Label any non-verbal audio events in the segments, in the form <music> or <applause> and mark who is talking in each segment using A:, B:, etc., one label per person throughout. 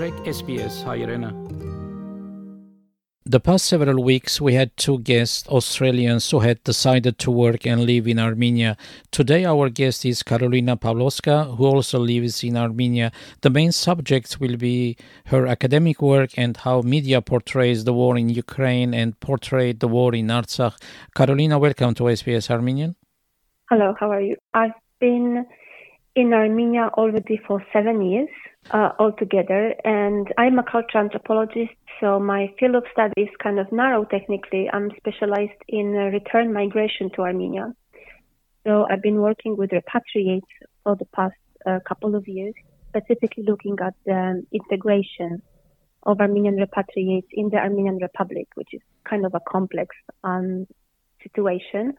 A: Trek SBS Hayrena.
B: The past several weeks, we had two guests, Australians who had decided to work and live in Armenia. Today, our guest is Karolina Pawlowska, who also lives in Armenia. The main subject will be her academic work and how media portrays the war in Ukraine and portrayed the war in Artsakh. Karolina, welcome to SBS Armenian.
C: Hello, how are you? I've been in Armenia already for seven years uh, altogether, and I'm a cultural anthropologist. So my field of study is kind of narrow technically. I'm specialized in uh, return migration to Armenia. So I've been working with repatriates for the past uh, couple of years, specifically looking at the integration of Armenian repatriates in the Armenian Republic, which is kind of a complex um, situation.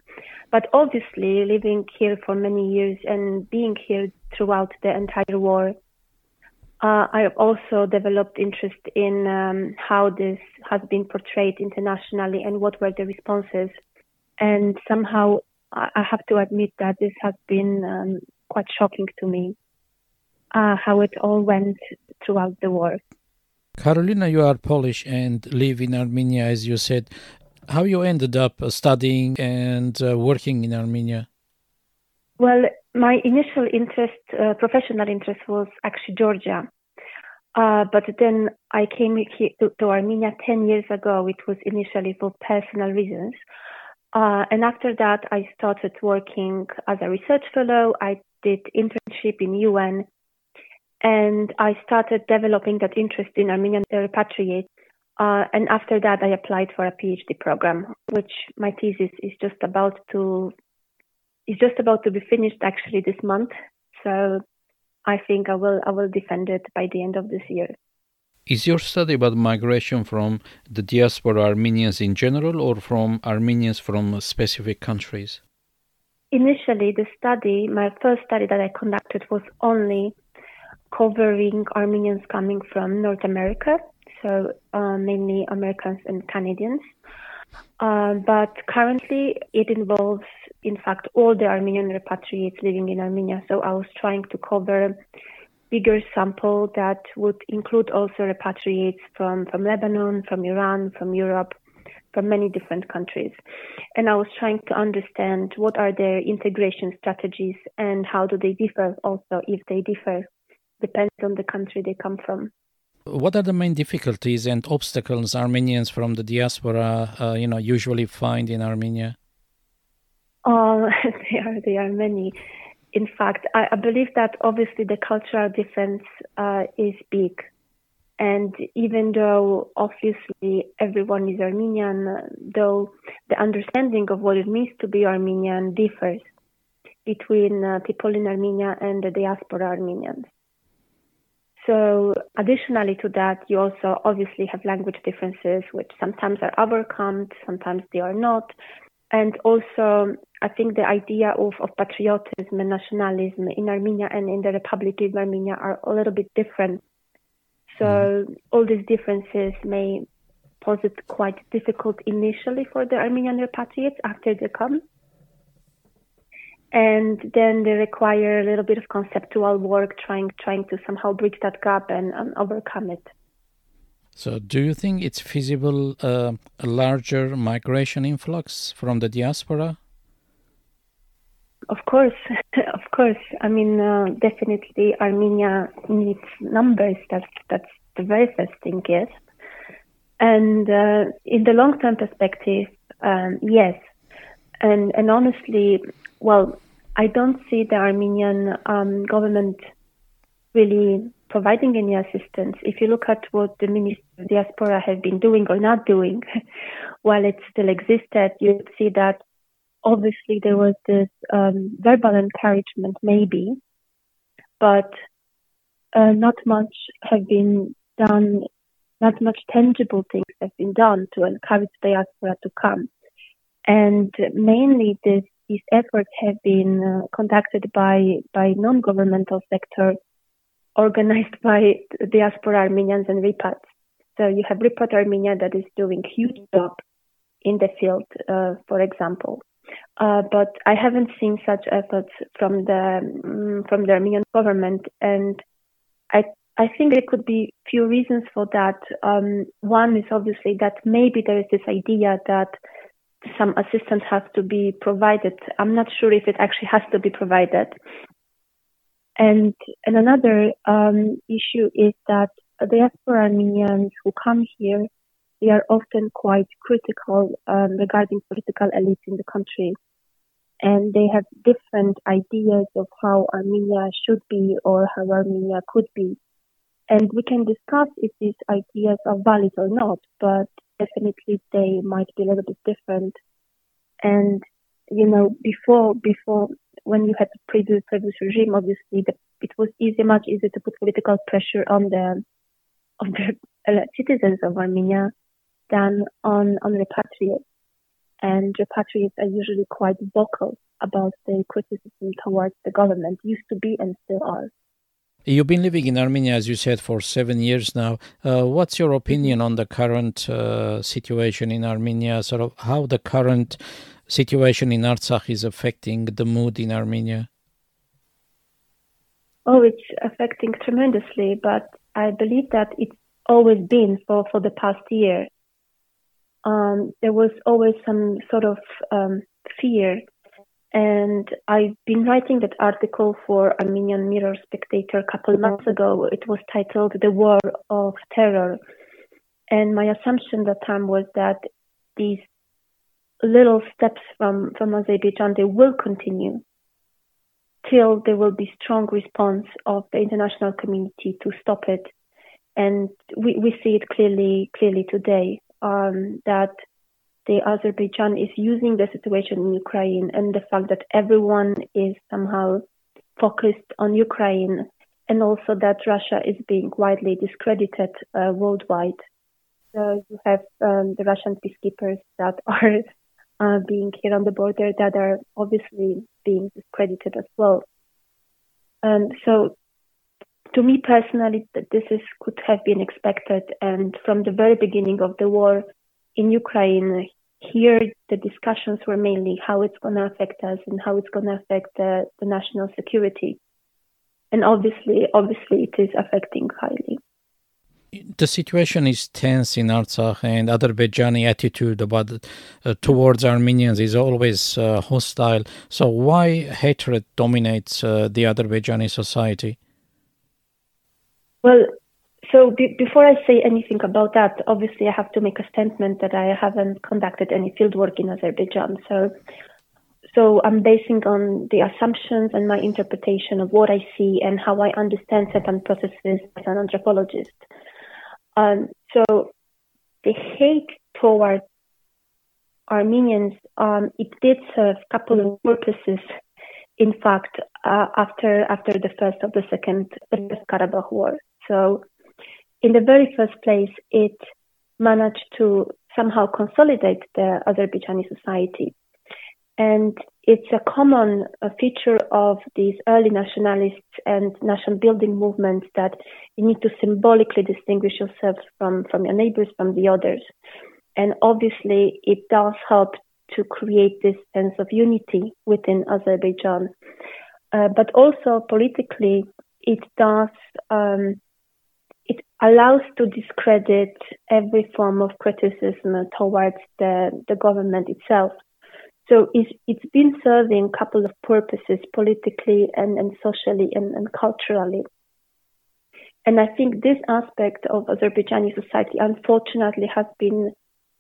C: But obviously, living here for many years and being here throughout the entire war, uh, I have also developed interest in um, how this has been portrayed internationally and what were the responses. And somehow, I have to admit that this has been um, quite shocking to me, uh, how it all went throughout the war.
B: Karolina, you are Polish and live in Armenia, as you said how you ended up studying and uh, working in Armenia?
C: Well, my initial interest, uh, professional interest, was actually Georgia. Uh, but then I came to, to, Armenia 10 years ago. It was initially for personal reasons. Uh, and after that, I started working as a research fellow. I did internship in UN. And I started developing that interest in Armenian repatriates uh, and after that, I applied for a PhD program, which my thesis is just about to is just about to be finished actually this month. So I think I will I will defend it by the end of this year.
B: Is your study about migration from the diaspora Armenians in general or from Armenians from specific countries?
C: Initially, the study, my first study that I conducted was only covering Armenians coming from North America so uh, mainly Americans and Canadians. Uh, but currently, it involves, in fact, all the Armenian repatriates living in Armenia. So I was trying to cover a bigger sample that would include also repatriates from, from Lebanon, from Iran, from Europe, from many different countries. And I was trying to understand what are their integration strategies and how do they differ also if they differ, depends on the country they come from.
B: What are the main difficulties and obstacles Armenians from the diaspora, uh, you know, usually find in Armenia?
C: Oh, <laughs> there are are many. In fact, I, I believe that obviously the cultural difference uh, is big, and even though obviously everyone is Armenian, though the understanding of what it means to be Armenian differs between uh, people in Armenia and the diaspora Armenians. So additionally to that, you also obviously have language differences, which sometimes are overcome, sometimes they are not. And also, I think the idea of, of patriotism and nationalism in Armenia and in the Republic of Armenia are a little bit different. So mm. all these differences may pose it quite difficult initially for the Armenian repatriates after they come and then they require a little bit of conceptual work trying trying to somehow bridge that gap and, and overcome it
B: so do you think it's feasible uh, a larger migration influx from the diaspora
C: of course <laughs> of course. I mean uh, definitely armenia needs numbers. That's that's the very first thing yes. And uh, in the long term perspective um, yes. And and honestly well, I don't see the Armenian um, government really providing any assistance. If you look at what the of Diaspora have been doing or not doing <laughs> while it still existed, you would see that obviously there was this um, verbal encouragement, maybe, but uh, not much have been done, not much tangible things have been done to encourage diaspora to come. And mainly this these efforts have been uh, conducted by by non-governmental sector, organized <laughs> by diaspora Armenians and Repats. So you have Repat Armenia that is doing huge job in the field, uh, for example. Uh, but I haven't seen such efforts from the um, from the Armenian government, and I I think there could be few reasons for that. Um, one is obviously that maybe there is this idea that some assistance has to be provided. I'm not sure if it actually has to be provided. And, and another um, issue is that diaspora Armenians who come here, they are often quite critical um, regarding political elites in the country. And they have different ideas of how Armenia should be or how Armenia could be. And we can discuss if these ideas are valid or not, but definitely they might be a little bit different. And, you know, before, before, when you had the previous, previous regime, obviously the, it was easy, much easier to put political pressure on the, on the citizens of Armenia than on, on repatriates. And repatriates are usually quite vocal about their criticism towards the government, used to be and still are.
B: You've been living in Armenia, as you said, for seven years now. Uh, what's your opinion on the current uh, situation in Armenia? Sort of how the current situation in Artsakh is affecting the mood in Armenia?
C: Oh, it's affecting tremendously, but I believe that it's always been for, for the past year. Um, there was always some sort of um, fear and I've been writing that article for Armenian Mirror Spectator a couple months ago. It was titled The War of Terror. And my assumption that time was that these little steps from, from Azerbaijan, they will continue till there will be strong response of the international community to stop it. And we, we see it clearly, clearly today, um, that the Azerbaijan is using the situation in Ukraine and the fact that everyone is somehow focused on Ukraine and also that Russia is being widely discredited uh, worldwide. So you have um, the Russian peacekeepers that <laughs> are uh, being here on the border that are obviously being discredited as well. Um, so to me personally, this is could have been expected. And from the very beginning of the war, in Ukraine, here the discussions were mainly how it's going to affect us and how it's going to affect the, the national security. And obviously, obviously, it is affecting highly.
B: The situation is tense in Artsakh, and Azerbaijani attitude about uh, towards Armenians is always uh, hostile. So, why hatred dominates uh, the Azerbaijani society?
C: Well, so be- before I say anything about that, obviously I have to make a statement that I haven't conducted any fieldwork in Azerbaijan. So, so I'm basing on the assumptions and my interpretation of what I see and how I understand certain processes as an anthropologist. Um, so the hate towards Armenians, um, it did serve a couple of purposes. In fact, uh, after after the first of the second Karabakh war, so in the very first place, it managed to somehow consolidate the Azerbaijani society. And it's a common feature of these early nationalists and nation building movements that you need to symbolically distinguish yourself from, from your neighbors, from the others. And obviously, it does help to create this sense of unity within Azerbaijan. Uh, but also politically, it does um, allows to discredit every form of criticism towards the, the government itself. So it's, it's been serving a couple of purposes politically and, and socially and, and culturally. And I think this aspect of Azerbaijani society, unfortunately, has been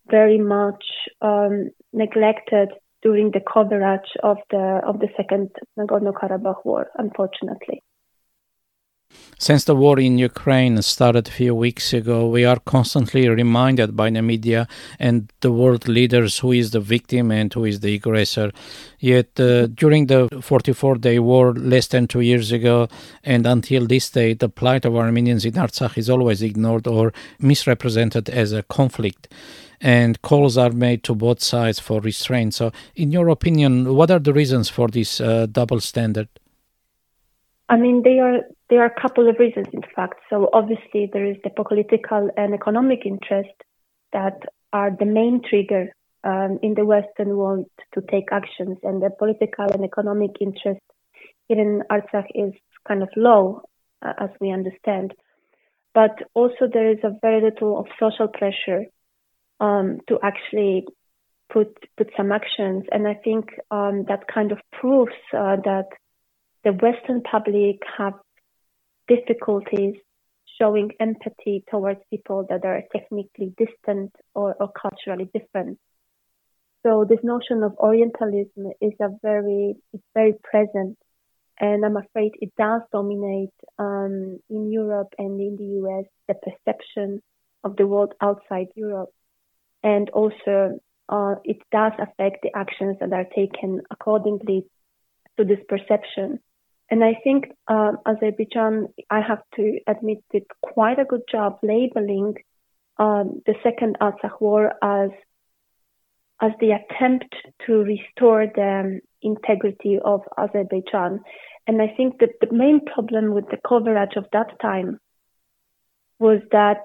C: very much um, neglected during the coverage of the of the second Nagorno-Karabakh war, unfortunately.
B: Since the war in Ukraine started a few weeks ago, we are constantly reminded by the media and the world leaders who is the victim and who is the aggressor. Yet, uh, during the 44 day war less than two years ago, and until this day, the plight of Armenians in Artsakh is always ignored or misrepresented as a conflict and calls are made to both sides for restraint. So, in your opinion, what are the reasons for this uh, double standard?
C: I mean, there are there are a couple of reasons, in fact. So obviously, there is the political and economic interest that are the main trigger um, in the Western world to take actions, and the political and economic interest in Artsakh is kind of low, uh, as we understand. but also there is a very little of social pressure um, to actually put put some actions. And I think um, that kind of proves uh, that the Western public have difficulties showing empathy towards people that are technically distant or, or culturally different. So this notion of Orientalism is a very, it's very present, and I'm afraid it does dominate um, in Europe and in the US the perception of the world outside Europe, and also uh, it does affect the actions that are taken accordingly to this perception. And I think uh, Azerbaijan, I have to admit, did quite a good job labeling um, the Second Artsakh War as as the attempt to restore the integrity of Azerbaijan. And I think that the main problem with the coverage of that time was that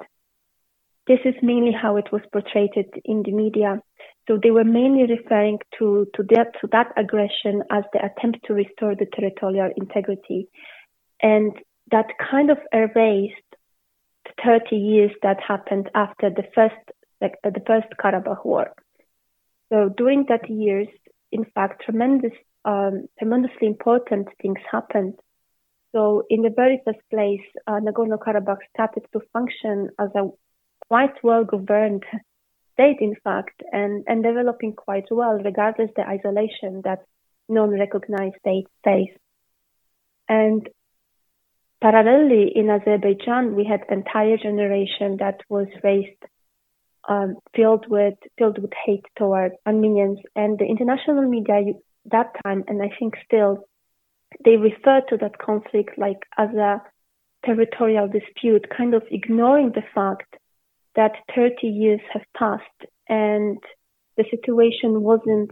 C: this is mainly how it was portrayed in the media. So they were mainly referring to, to, that, to that aggression as the attempt to restore the territorial integrity. And that kind of erased the 30 years that happened after the first, like, the first Karabakh war. So during that years, in fact, tremendous, um, tremendously important things happened. So in the very first place, uh, Nagorno-Karabakh started to function as a quite well-governed state, in fact, and, and developing quite well, regardless the isolation that non-recognized states face. And parallelly, in Azerbaijan, we had entire generation that was raised um, filled with filled with hate toward Armenians, and the international media that time, and I think still, they refer to that conflict like as a territorial dispute, kind of ignoring the fact that 30 years have passed and the situation wasn't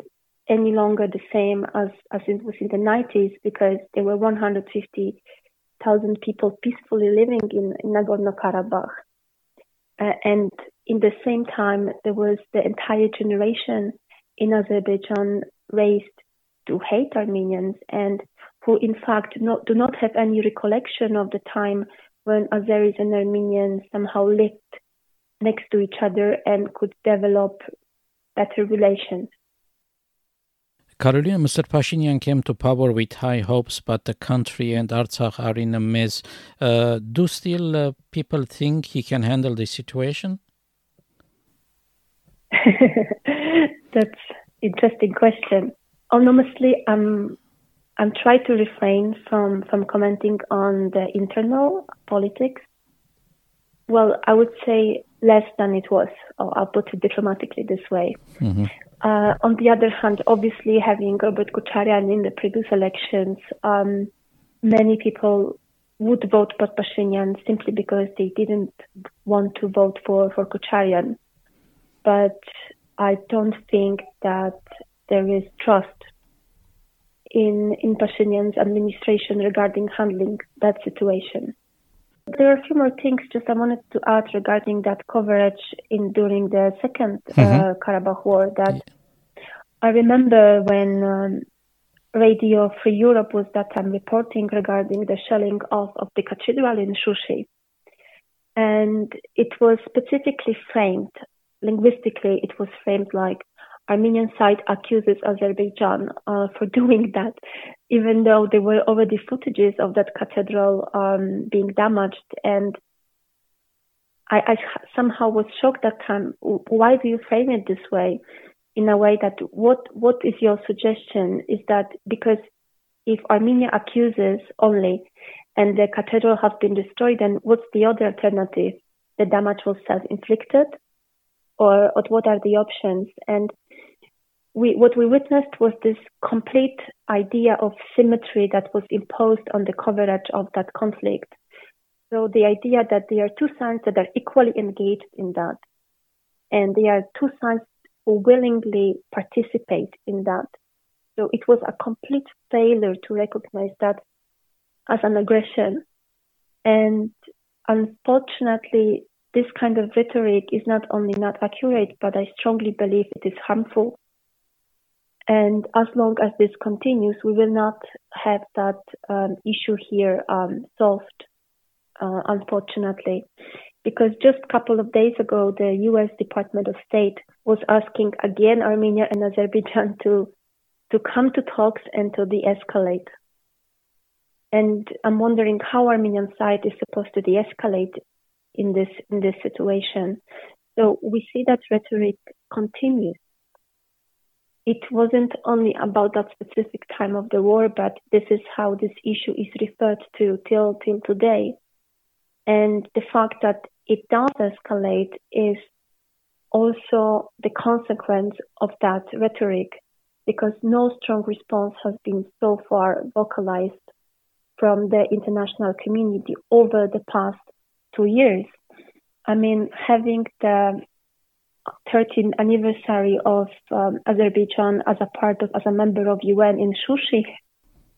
C: any longer the same as, as it was in the 90s because there were 150,000 people peacefully living in, in Nagorno-Karabakh. Uh, and in the same time, there was the entire generation in Azerbaijan raised to hate Armenians and who in fact not, do not have any recollection of the time when Azeris and Armenians somehow lived next to each other and could develop better relations.
B: Karolina, Mr. Pashinyan came to power with high hopes, but the country and Artsakh are in a mess. Uh, do still uh, people think he can handle the situation? <laughs>
C: That's interesting question. Honestly, I'm I'm trying to refrain from from commenting on the internal politics. Well, I would say less than it was. I'll put it diplomatically this way. Mm-hmm. Uh, on the other hand, obviously having Robert Kocharyan in the previous elections, um, many people would vote for Pashinyan simply because they didn't want to vote for, for Kocharyan. But I don't think that there is trust in, in Pashinyan's administration regarding handling that situation. There are a few more things just I wanted to add regarding that coverage in during the 2nd uh, mm-hmm. uh, Karabakh War. That yeah. I remember when um, Radio Free Europe was that time reporting regarding the shelling of, of the cathedral in Shushi. And it was specifically framed, linguistically, it was framed like Armenian side accuses Azerbaijan uh, for <laughs> doing that, even though there were already footages of that cathedral um, being damaged. And I, I, somehow was shocked that time. Why do you frame it this way? In a way that what what is your suggestion? Is that because if Armenia accuses only and the cathedral has been destroyed, then what's the other alternative? The damage was self-inflicted, or, or what are the options? And we, what we witnessed was this complete idea of symmetry that was imposed on the coverage of that conflict. So the idea that there are two sides that are equally engaged in that, and there are two sides who willingly participate in that. So it was a complete failure to recognize that as an aggression. And unfortunately, this kind of rhetoric is not only not accurate, but I strongly believe it is harmful and as long as this continues, we will not have that um, issue here um, solved. uh, unfortunately, because just a couple of days ago, the U.S. Department of State was asking again Armenia and Azerbaijan to to come to talks and to de-escalate. And I'm wondering how Armenian side is supposed to de-escalate in this in this situation. So we see that rhetoric continues. It wasn't only about that specific time of the war, but this is how this issue is referred to till till today. And the fact that it does escalate is also the consequence of that rhetoric because no strong response has been so far vocalized from the international community over the past two years. I mean, having the 13th anniversary of um, Azerbaijan as a part of, as a member of UN in Shushi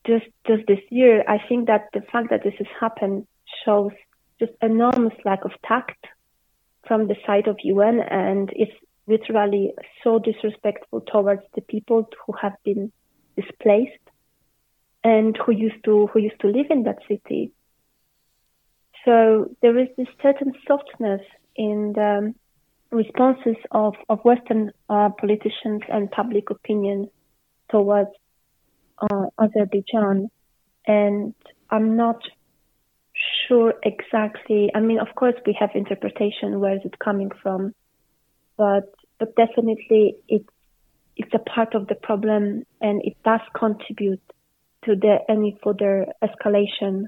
C: just, just this year, I think that the fact that this has happened shows just enormous lack of tact from the side of UN and it's literally so disrespectful towards the people who have been displaced and who used to who used to live in that city. So there is this certain softness in the responses of, of Western uh, politicians and public opinion towards uh, Azerbaijan. And I'm not sure exactly. I mean, of course, we have interpretation. Where is it coming from? But but definitely, it's it's a part of the problem, and it does contribute to the any further escalation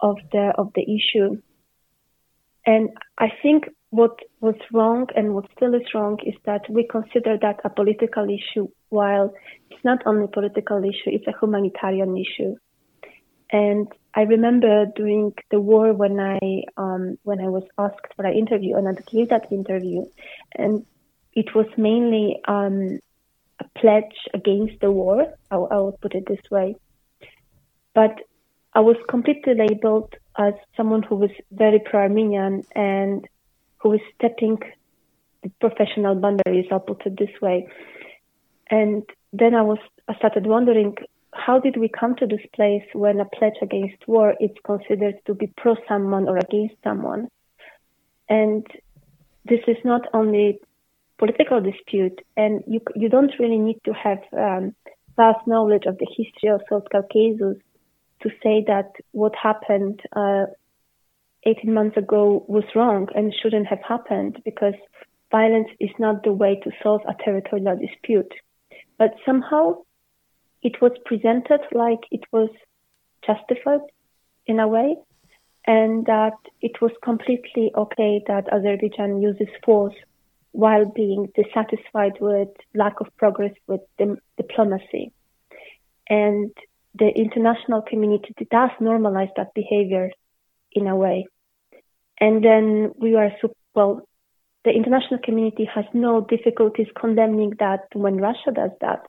C: of the of the issue. And I think what was wrong and what still is wrong is that we consider that a political issue, while it's not only a political issue, it's a humanitarian issue. And I remember during the war when I um, when I was asked for an interview and I gave that interview, and it was mainly um, a pledge against the war. I, I would put it this way, but I was completely labeled as someone who was very pro-Armenian and who was stepping the professional boundaries. I'll put it this way, and then I was I started wondering how did we come to this place when a pledge against war is considered to be pro someone or against someone? And this is not only political dispute, and you you don't really need to have um, vast knowledge of the history of South Caucasus to say that what happened uh, 18 months ago was wrong and shouldn't have happened because violence is not the way to solve a territorial dispute. But somehow it was presented like it was justified in a way, and that it was completely okay that Azerbaijan uses force while being dissatisfied with lack of progress with diplomacy. And the international community does normalize that behavior in a way. And then we are, well, the international community has no difficulties condemning that when Russia does that.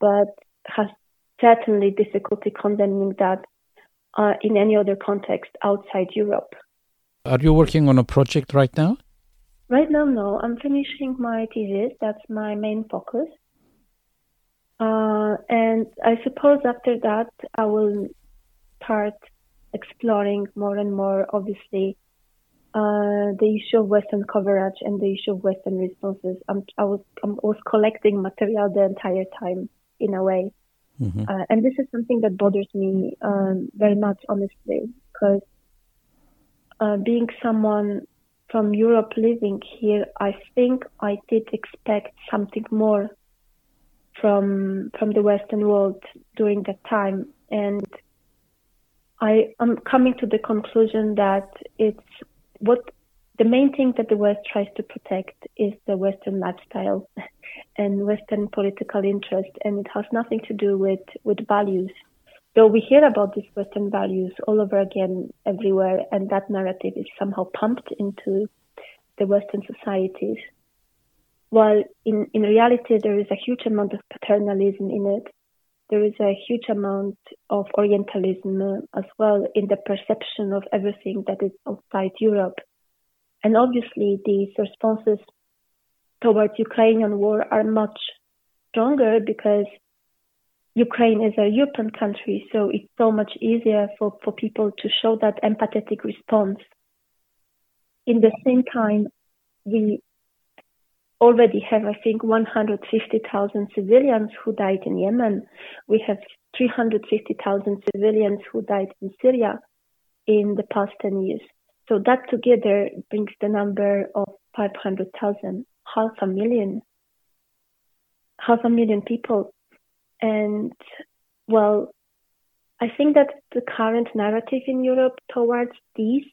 C: But has certainly difficulty condemning that uh, in any other context outside Europe.
B: Are you working on a project right now?
C: Right now, no. I'm finishing my thesis. That's my main focus. Uh, and I suppose after that, I will start exploring more and more, obviously, uh, the issue of Western coverage and the issue of Western responses. I'm, I was, I was collecting material the entire time in a way. Mm-hmm. Uh, and this is something that bothers me um, very much, honestly, because uh, being someone from Europe living here, I think I did expect something more from from the Western world during that time, and I am coming to the conclusion that it's what the main thing that the West tries to protect is the Western lifestyle <laughs> and Western political interest, and it has nothing to do with, with values. Though we hear about these Western values all over again everywhere, and that narrative is somehow pumped into the Western societies. While in, in reality, there is a huge amount of paternalism in it. There is a huge amount of Orientalism uh, as well in the perception of everything that is outside Europe. And obviously, these responses towards Ukrainian war are much stronger because Ukraine is a European country, so it's so much easier for, for people to show that empathetic response. In the same time, we already have, I think, 150,000 civilians who died in Yemen. We have 350,000 civilians who died in Syria in the past 10 years. So that together brings the number of 500,000, half a million, half a million people. And well, I think that the current narrative in Europe towards these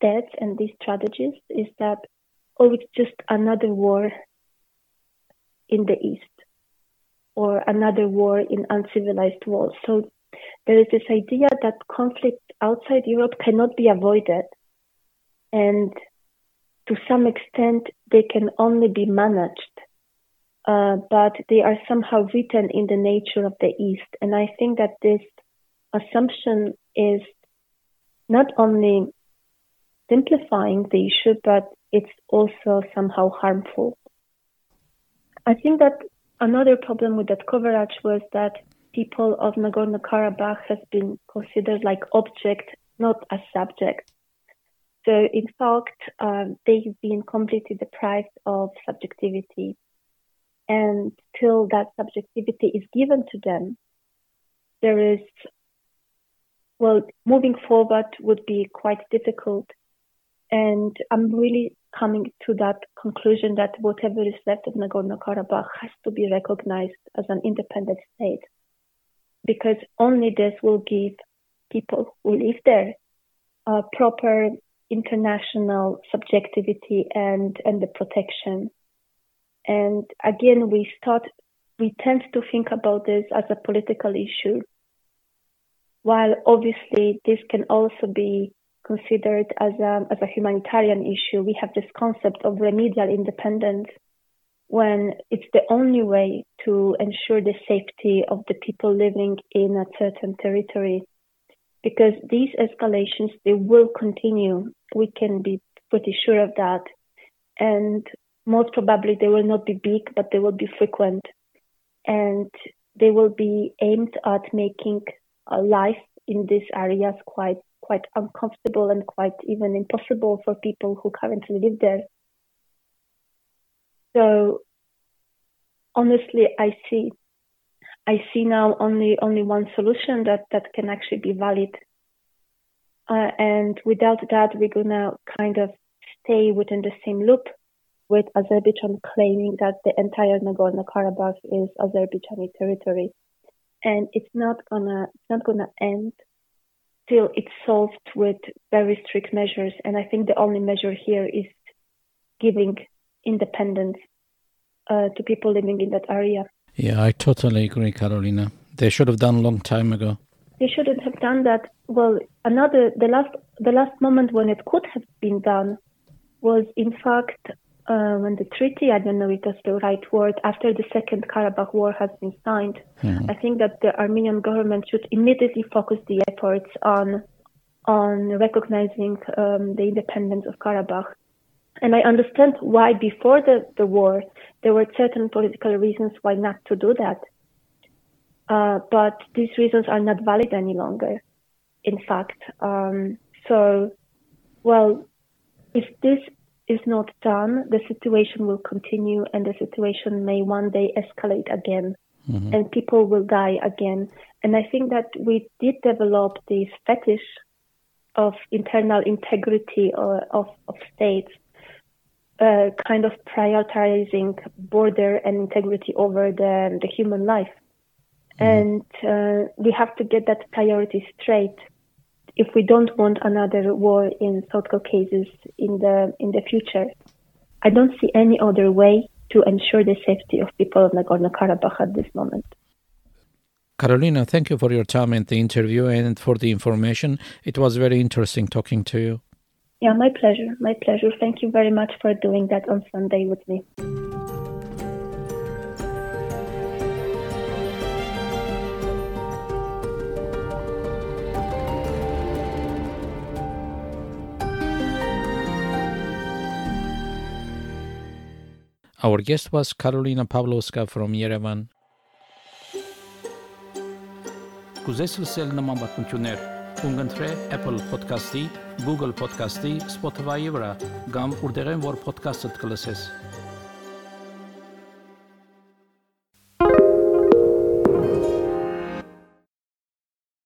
C: deaths and these tragedies is that, oh, it's just another war in the East or another war in uncivilized walls. So there is this idea that conflict outside Europe cannot be avoided. And to some extent, they can only be managed. Uh, but they are somehow written in the nature of the East. And I think that this assumption is not only simplifying the issue, but it's also somehow harmful. I think that another problem with that coverage was that people of Nagorno-Karabakh has been considered like object, not a subject. So in fact, um, they've been completely deprived of subjectivity. And till that subjectivity is given to them, there is, well, moving forward would be quite difficult. And I'm really coming to that conclusion that whatever is left of Nagorno-Karabakh has to be recognized as an independent state, because only this will give people who live there a proper international subjectivity and and the protection. And again, we start we tend to think about this as a political issue, while obviously this can also be considered as a, as a humanitarian issue. We have this concept of remedial independence when it's the only way to ensure the safety of the people living in a certain territory. Because these escalations, they will continue. We can be pretty sure of that. And most probably they will not be big, but they will be frequent. And they will be aimed at making life in these areas quite quite uncomfortable and quite even impossible for people who currently live there. So honestly, I see, I see now only only one solution that that can actually be valid. Uh, and without that, we're gonna kind of stay within the same loop with Azerbaijan claiming that the entire Nagorno-Karabakh is Azerbaijani territory, and it's not gonna it's not gonna end till it's solved with very strict measures. And I think the only measure here is giving independence uh, to people living in that area.
B: Yeah, I totally agree, Karolina. They should have done a long time ago.
C: They shouldn't have done that. Well, another the last the last moment when it could have been done was in fact uh, when the treaty, I don't know if that's the right word, after the Second Karabakh War has been signed, mm-hmm. I think that the Armenian government should immediately focus the efforts on on recognizing um, the independence of Karabakh. And I understand why before the, the war there were certain political reasons why not to do that. Uh, but these reasons are not valid any longer, in fact. Um, so, well, if this is not done, the situation will continue and the situation may one day escalate again mm-hmm. and people will die again. And I think that we did develop this fetish of internal integrity or of, of states, uh, kind of prioritizing border and integrity over the, the human life. Mm-hmm. And uh, we have to get that priority straight if we don't want another war in South Caucasus in the in the future. I don't see any other way to ensure the safety of people of Nagorno-Karabakh at this moment.
B: Karolina, thank you for your time and the interview and for the information. It was very interesting talking to you.
C: Yeah, my pleasure. My pleasure. Thank you very much for doing that on Sunday with me.
B: Our guest was Karolina Pawlowska from Yerevan. կուզես լսել նման բանություններ, կընտրե Apple Podcast-ի, Google Podcast-ի, Spotify-ի վրա, կամ որտեղեն որ podcast-ը կլսես։